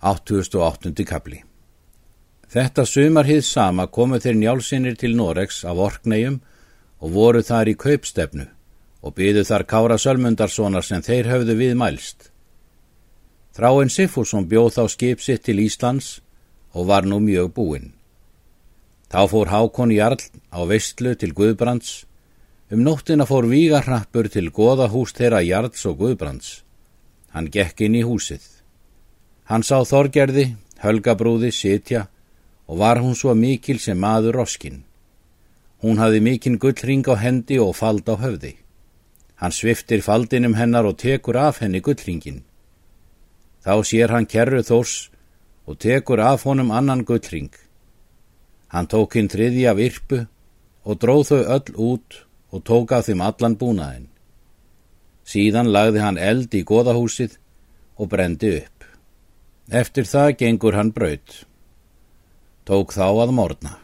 88. kapli Þetta sumarhið sama komu þeir njálsinnir til Noregs af Orkneium og voru þar í kaupstefnu og byðu þar Kára Sölmundarssonar sem þeir höfðu við mælst. Þráinn Sifursson bjóð þá skip sitt til Íslands og var nú mjög búinn. Þá fór Hákon Jarl á Vestlu til Guðbrands, um nóttina fór Vígarrappur til goðahús þeirra Jarls og Guðbrands. Hann gekk inn í húsið. Hann sá Þorgerði, Hölgabrúði, sitja og var hún svo mikil sem maður roskinn. Hún hafði mikinn gullring á hendi og fald á höfði. Hann sviftir faldinum hennar og tekur af henni gullringin. Þá sér hann kerru þors og tekur af honum annan gullring. Hann tók hinn triði af yrpu og dróð þau öll út og tók af þeim allan búnaðin. Síðan lagði hann eld í goðahúsið og brendi upp. Eftir það gengur hann braut. Tók þá að morna.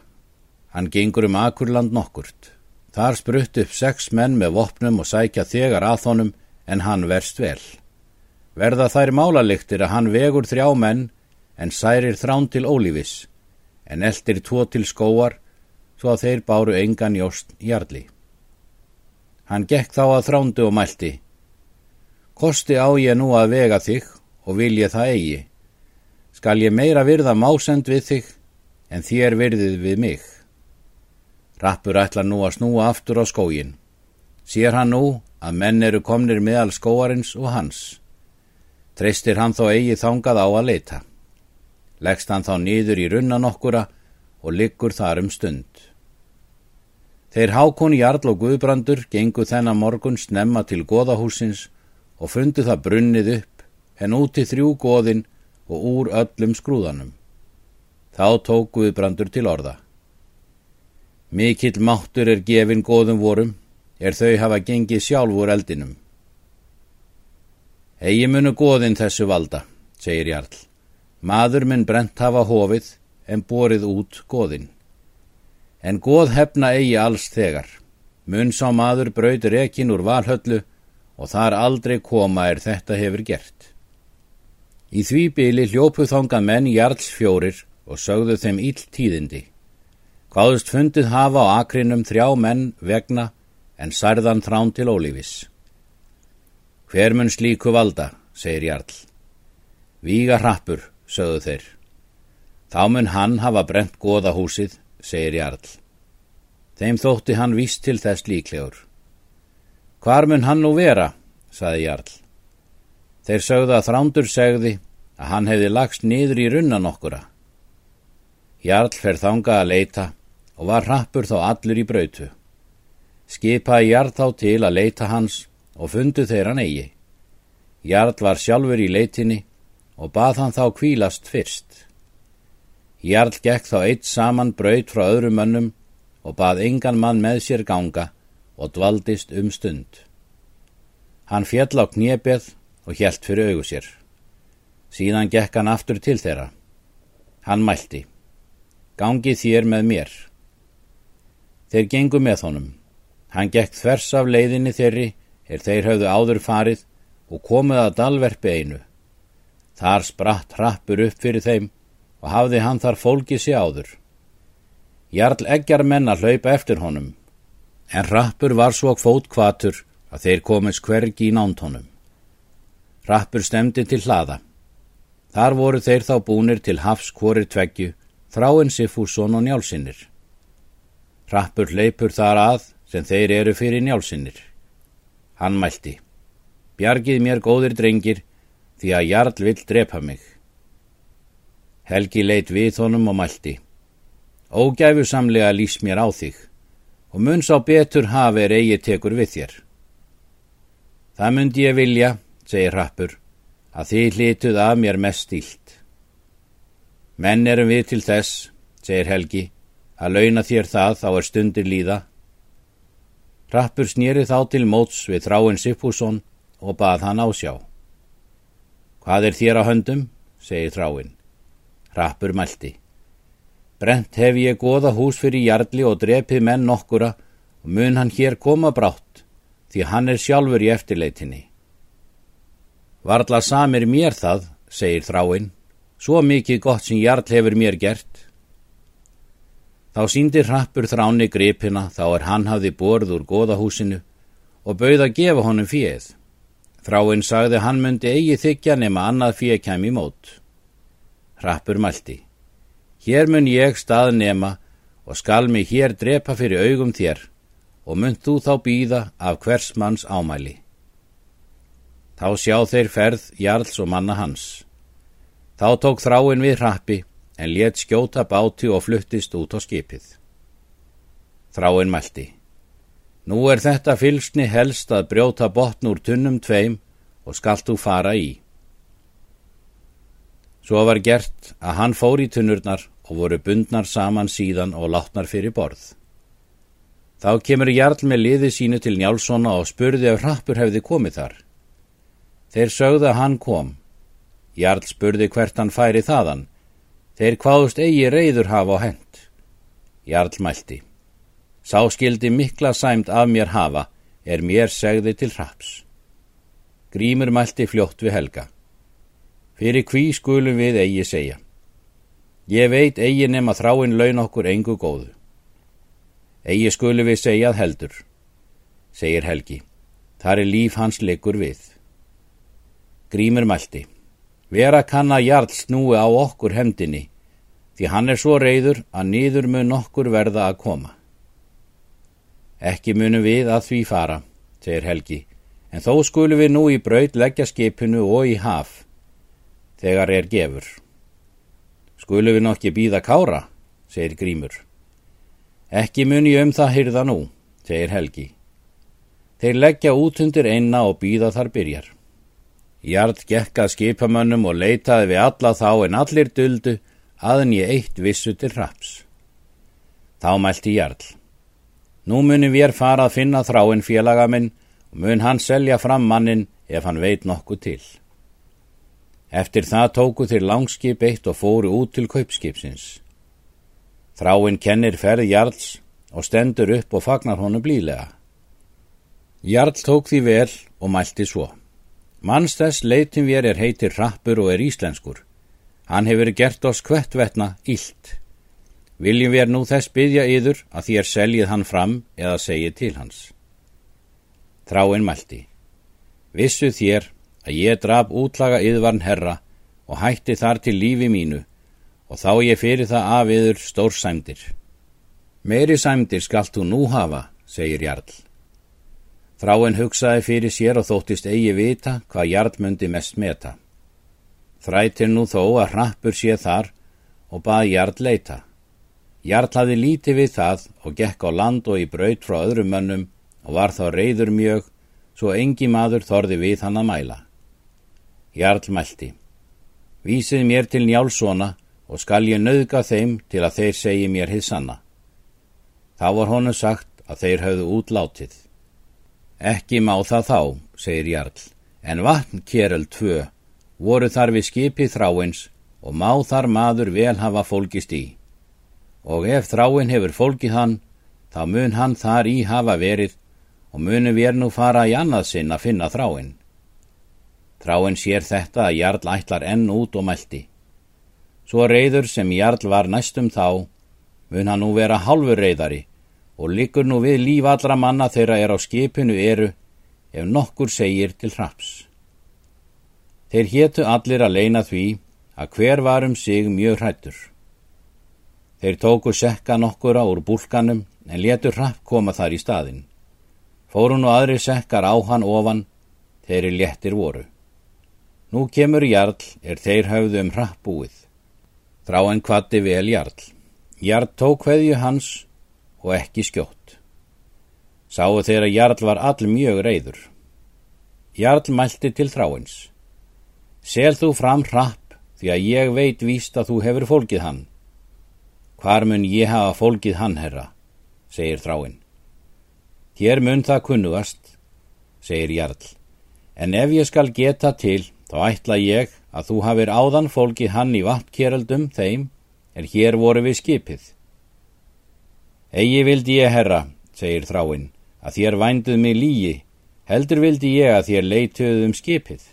Hann gengur um akurland nokkurt. Þar sprutt upp sex menn með vopnum og sækja þegar að honum en hann verst vel. Verða þær málaliktir að hann vegur þrjá menn en særir þrán til ólífis en eldir tvo til skóar svo að þeir báru engan jóst jarli. Hann gekk þá að þrándu og mælti. Kosti á ég nú að vega þig og vil ég það eigi. Skal ég meira virða másend við þig en þér virðið við mig. Rappur ætlar nú að snúa aftur á skógin. Sér hann nú að menn eru komnir meðal skóarins og hans. Treystir hann þó eigi þangað á að leita. Leggst hann þá nýður í runnan okkura og liggur þar um stund. Þeir hákon Jarl og Guðbrandur gengu þennan morgun snemma til goðahúsins og fundu það brunnið upp en úti þrjú goðin og úr öllum skrúðanum. Þá tók Guðbrandur til orða. Mikill máttur er gefin góðum vorum, er þau hafa gengið sjálfur eldinum. Egi munu góðin þessu valda, segir Jarl. Maður mun brent hafa hofið en borið út góðin. En góð hefna eigi alls þegar. Mun sá maður brautur ekin úr valhöllu og þar aldrei koma er þetta hefur gert. Í því byli hljópu þonga menn Jarls fjórir og sögðu þeim ill tíðindi. Hvaðust fundið hafa á akrinum þrjá menn vegna en særðan þrán til ólífis. Hver mun slíku valda, segir Jarl. Víga hrappur, sögðu þeir. Þá mun hann hafa brent goðahúsið, segir Jarl. Þeim þótti hann víst til þess líklegur. Hvar mun hann nú vera, saði Jarl. Þeir sögðu að þrándur segði að hann hefði lagst niður í runnan okkura. Jarl fer þangað að leita og var hrappur þá allur í brautu. Skipaði Jarl þá til að leita hans og fundu þeir hann eigi. Jarl var sjálfur í leitinni og bað hann þá kvílast fyrst. Jarl gekk þá eitt saman braut frá öðrum mönnum og bað engan mann með sér ganga og dvaldist um stund. Hann fjall á kniebeð og hjælt fyrir augu sér. Síðan gekk hann aftur til þeirra. Hann mælti. Gangi þér með mér. Þeir gengu með honum. Hann gekk þvers af leiðinni þeirri er þeir höfðu áður farið og komið að dalverfi einu. Þar spratt hrappur upp fyrir þeim og hafði hann þar fólkið sér áður. Jarl eggjar menna hlaupa eftir honum, en hrappur var svo kvót kvatur að þeir komist hvergi í nánt honum. Rappur stemdi til hlaða. Þar voru þeir þá búnir til hafs hvorir tveggju, þráinn Sifússon og njálsinnir. Rappur leipur þar að sem þeir eru fyrir njálsinnir. Hann mælti. Bjargið mér góðir drengir því að Jarl vill drepa mig. Helgi leitt við honum og mælti. Ógæfu samlega lýs mér á þig og mun sá betur hafi er eigi tekur við þér. Það myndi ég vilja segir Rappur, að þið hlituð af mér mest stílt. Menn erum við til þess, segir Helgi, að launa þér það þá er stundir líða. Rappur snýri þá til móts við þráinn Sippússon og bað hann ásjá. Hvað er þér á höndum, segir þráinn. Rappur mælti. Brent hef ég goða hús fyrir jarli og drepið menn nokkura og mun hann hér koma brátt, því hann er sjálfur í eftirleitinni. Varla samir mér það, segir þráinn, svo mikið gott sem Jarl hefur mér gert. Þá síndi hrappur þráni gripina þá er hann hafði borð úr goðahúsinu og bauð að gefa honum fjöð. Þráinn sagði hann myndi eigi þykja nema annað fjöð kem í mót. Hrappur mælti. Hér mun ég stað nema og skal mig hér drepa fyrir augum þér og mynd þú þá býða af hvers manns ámæli. Þá sjá þeir ferð Jarls og manna hans. Þá tók þráinn við rappi en let skjóta báti og fluttist út á skipið. Þráinn mælti. Nú er þetta fylsni helst að brjóta botn úr tunnum tveim og skalt þú fara í. Svo var gert að hann fór í tunnurnar og voru bundnar saman síðan og látnar fyrir borð. Þá kemur Jarl með liði sínu til Njálssona og spurði ef hrappur hefði komið þar. Þeir sögðu að hann kom Jarl spurði hvert hann færi þaðan. Þeir hvaðust eigi reyður hafa á hend. Jarl mælti. Sá skildi mikla sæmt af mér hafa, er mér segði til hraps. Grímur mælti fljótt við helga. Fyrir hví skulum við eigi segja. Ég veit eigi nema þráinn laun okkur engu góðu. Eigi skulum við segjað heldur, segir Helgi. Þar er líf hans leikur við. Grímur mælti. Vera kann að Jarl snúi á okkur hendinni, því hann er svo reyður að nýður mun okkur verða að koma. Ekki munum við að því fara, segir Helgi, en þó skulum við nú í braut leggja skipinu og í haf, þegar er gefur. Skulum við nokki býða kára, segir Grímur. Ekki mun ég um það hyrða nú, segir Helgi. Þeir leggja út undir einna og býða þar byrjar. Jart gekkað skipamönnum og leitaði við alla þá en allir duldu aðan ég eitt vissu til hraps. Þá mælti Jarl. Nú munum við fara að finna þráinn félagaminn og mun hann selja fram mannin ef hann veit nokkuð til. Eftir það tóku þeir langskip eitt og fóru út til kaupskipsins. Þráinn kennir ferð Jarls og stendur upp og fagnar honu blílega. Jarl tók því vel og mælti svo. Mannstess leitin við er heitir Rappur og er íslenskur. Hann hefur gert oss kvettvetna illt. Viljum við nú þess byggja yður að þér seljið hann fram eða segið til hans. Þráinn mælti. Vissu þér að ég draf útlaga yðvarn herra og hætti þar til lífi mínu og þá ég fyrir það af yður stór sæmdir. Meiri sæmdir skalt þú nú hafa, segir Jarl. Þráinn hugsaði fyrir sér og þóttist eigi vita hvað Jarl myndi mest meta. Þrætir nú þó að hrappur sé þar og baði Jarl leita. Jarl hafi lítið við það og gekk á land og í braut frá öðrum mönnum og var þá reyður mjög svo engi maður þorði við hann að mæla. Jarl mælti. Vísið mér til njálsona og skal ég nauðga þeim til að þeir segi mér hið sanna. Þá var honu sagt að þeir höfðu útlátið. Ekki má það þá, segir Jarl, en vatn kéröld tvö voru þar við skipi þráins og má þar maður vel hafa fólkist í. Og ef þráin hefur fólkið hann, þá mun hann þar í hafa verið og munum við nú fara í annað sinn að finna þráin. Þráin sér þetta að Jarl ætlar enn út og meldi. Svo reyður sem Jarl var næstum þá, mun hann nú vera halvur reyðari og liggur nú við líf allra manna þeirra er á skipinu eru ef nokkur segir til hraps. Þeir héttu allir að leina því að hver var um sig mjög hrættur. Þeir tóku sekka nokkura úr búlkanum en letur hrapp koma þar í staðin. Fórun og aðri sekkar á hann ofan, þeir er léttir voru. Nú kemur Jarl er þeir höfðu um hrapp búið. Þrá en kvatti vel Jarl. Jarl tók hveðju hans og ekki skjótt. Sáu þeirra Jarl var all mjög reyður. Jarl mælti til þráins. Sel þú fram hrapp því að ég veit víst að þú hefur fólkið hann. Hvar mun ég hafa fólkið hann, herra, segir þráin. Hér mun það kunnugast, segir Jarl, en ef ég skal geta til, þá ætla ég að þú hafir áðan fólkið hann í vatnkeraldum þeim, en hér voru við skipið. Egi vildi ég, herra, segir þráinn, að þér vænduð mig lígi, heldur vildi ég að þér leituð um skipið.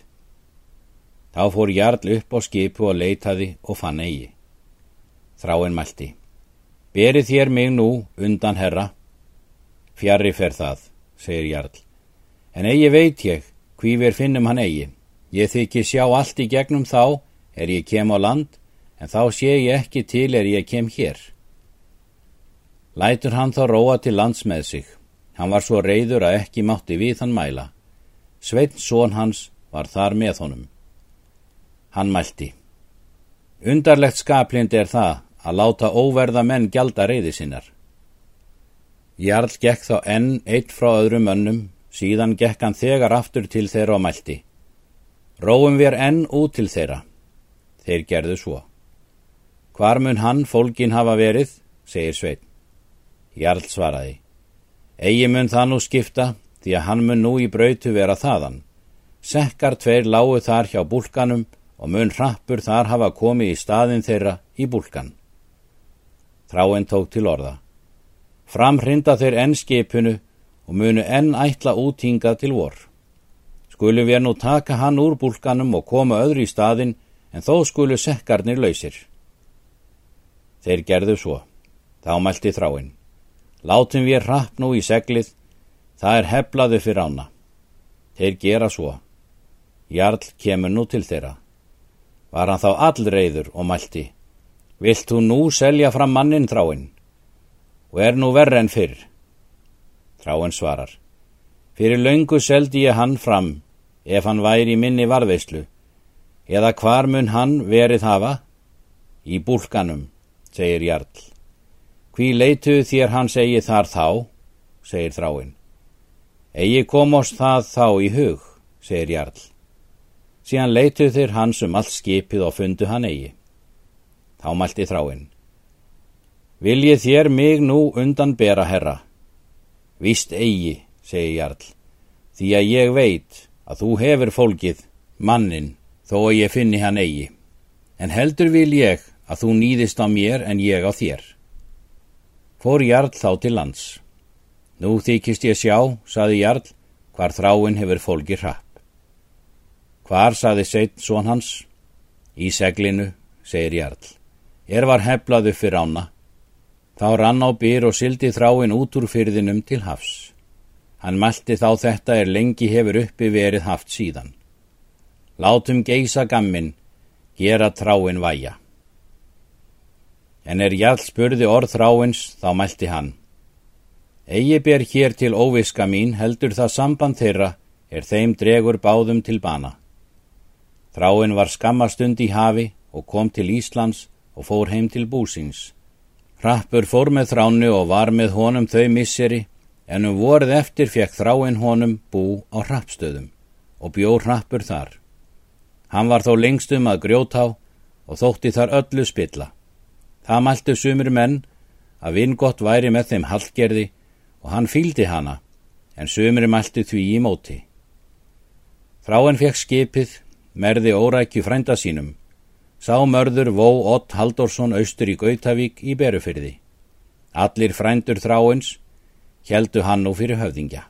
Þá fór Jarl upp á skipu og leitaði og fann eigi. Þráin mælti. Berið þér mig nú undan herra. Fjarrri fer það, segir Jarl. En eigi veit ég, hví við finnum hann eigi. Ég þykki sjá allt í gegnum þá, er ég kem á land, en þá sé ég ekki til er ég kem hér. Lætur hann þá róa til lands með sig. Hann var svo reyður að ekki mátti við hann mæla. Sveitn són hans var þar með honum. Hann mælti. Undarlegt skaplind er það að láta óverða menn gjalda reyði sinnar. Jarl gekk þá enn eitt frá öðrum önnum, síðan gekk hann þegar aftur til þeirra og mælti. Róum við enn út til þeirra. Þeir gerðu svo. Hvar mun hann fólkin hafa verið, segir Sveit. Jarl svaraði. Egi mun það nú skipta því að hann mun nú í brautu vera þaðan. Sekkar tveir lágu þar hjá búlkanum og mun hrappur þar hafa komið í staðin þeirra í búlkan. Þráinn tók til orða. Framhrinda þeir enn skipinu og munu enn ætla útinga til vor. Skulum við nú taka hann úr búlkanum og koma öðru í staðin en þó skulu sekkarnir lausir. Þeir gerðu svo. Þá mælti þráinn. Látum við hrapp nú í seglið, það er heflaðu fyrir ána. Þeir gera svo. Jarl kemur nú til þeirra. Var hann þá allreiður og mælti. Vilt þú nú selja fram mannin þráinn? Og er nú verre en fyrr? Þráinn svarar. Fyrir laungu seldi ég hann fram, ef hann væri minni varðveislu. Eða hvar mun hann verið hafa? Í búlkanum, segir Jarl. Hví leituð þér hans eigi þar þá, segir þráinn. Egi komast það þá í hug, segir Jarl. Síðan leituð þér hans um allt skipið og fundu hann eigi. Þá mælti þráinn. Viljið þér mig nú undan bera herra? Vist eigi, segir Jarl, því að ég veit að þú hefur fólkið, mannin, þó að ég finni hann eigi. En heldur vil ég að þú nýðist á mér en ég á þér fór Jarl þá til lands. Nú þykist ég sjá, saði Jarl, hvar þráinn hefur fólki hrapp. Hvar, saði Seitt són hans? Í seglinu, segir Jarl. Er var heflaðu fyrir ána. Þá rann á byr og sildi þráinn út úr fyrðinum til hafs. Hann mælti þá þetta er lengi hefur uppi verið haft síðan. Látum geisa gammin, gera tráinn væja. En er Jarl spurði orð þráins, þá mælti hann. Egi ber hér til óviska mín heldur það samband þeirra er þeim dregur báðum til bana. Þráin var skammastund í hafi og kom til Íslands og fór heim til búsins. Rappur fór með þránu og var með honum þau misseri, en um vorð eftir fekk þráin honum bú á rappstöðum og bjó rappur þar. Hann var þó lengstum að grjótá og þótti þar öllu spilla. Það mæltu sumur menn að vingott væri með þeim hallgerði og hann fýldi hana, en sumur mæltu því í móti. Þráinn fekk skipið, merði órækju frænda sínum, sá mörður Vó Ott Haldorsson austur í Gautavík í Berufyrði. Allir frændur þráins heldu hann nú fyrir höfðingja.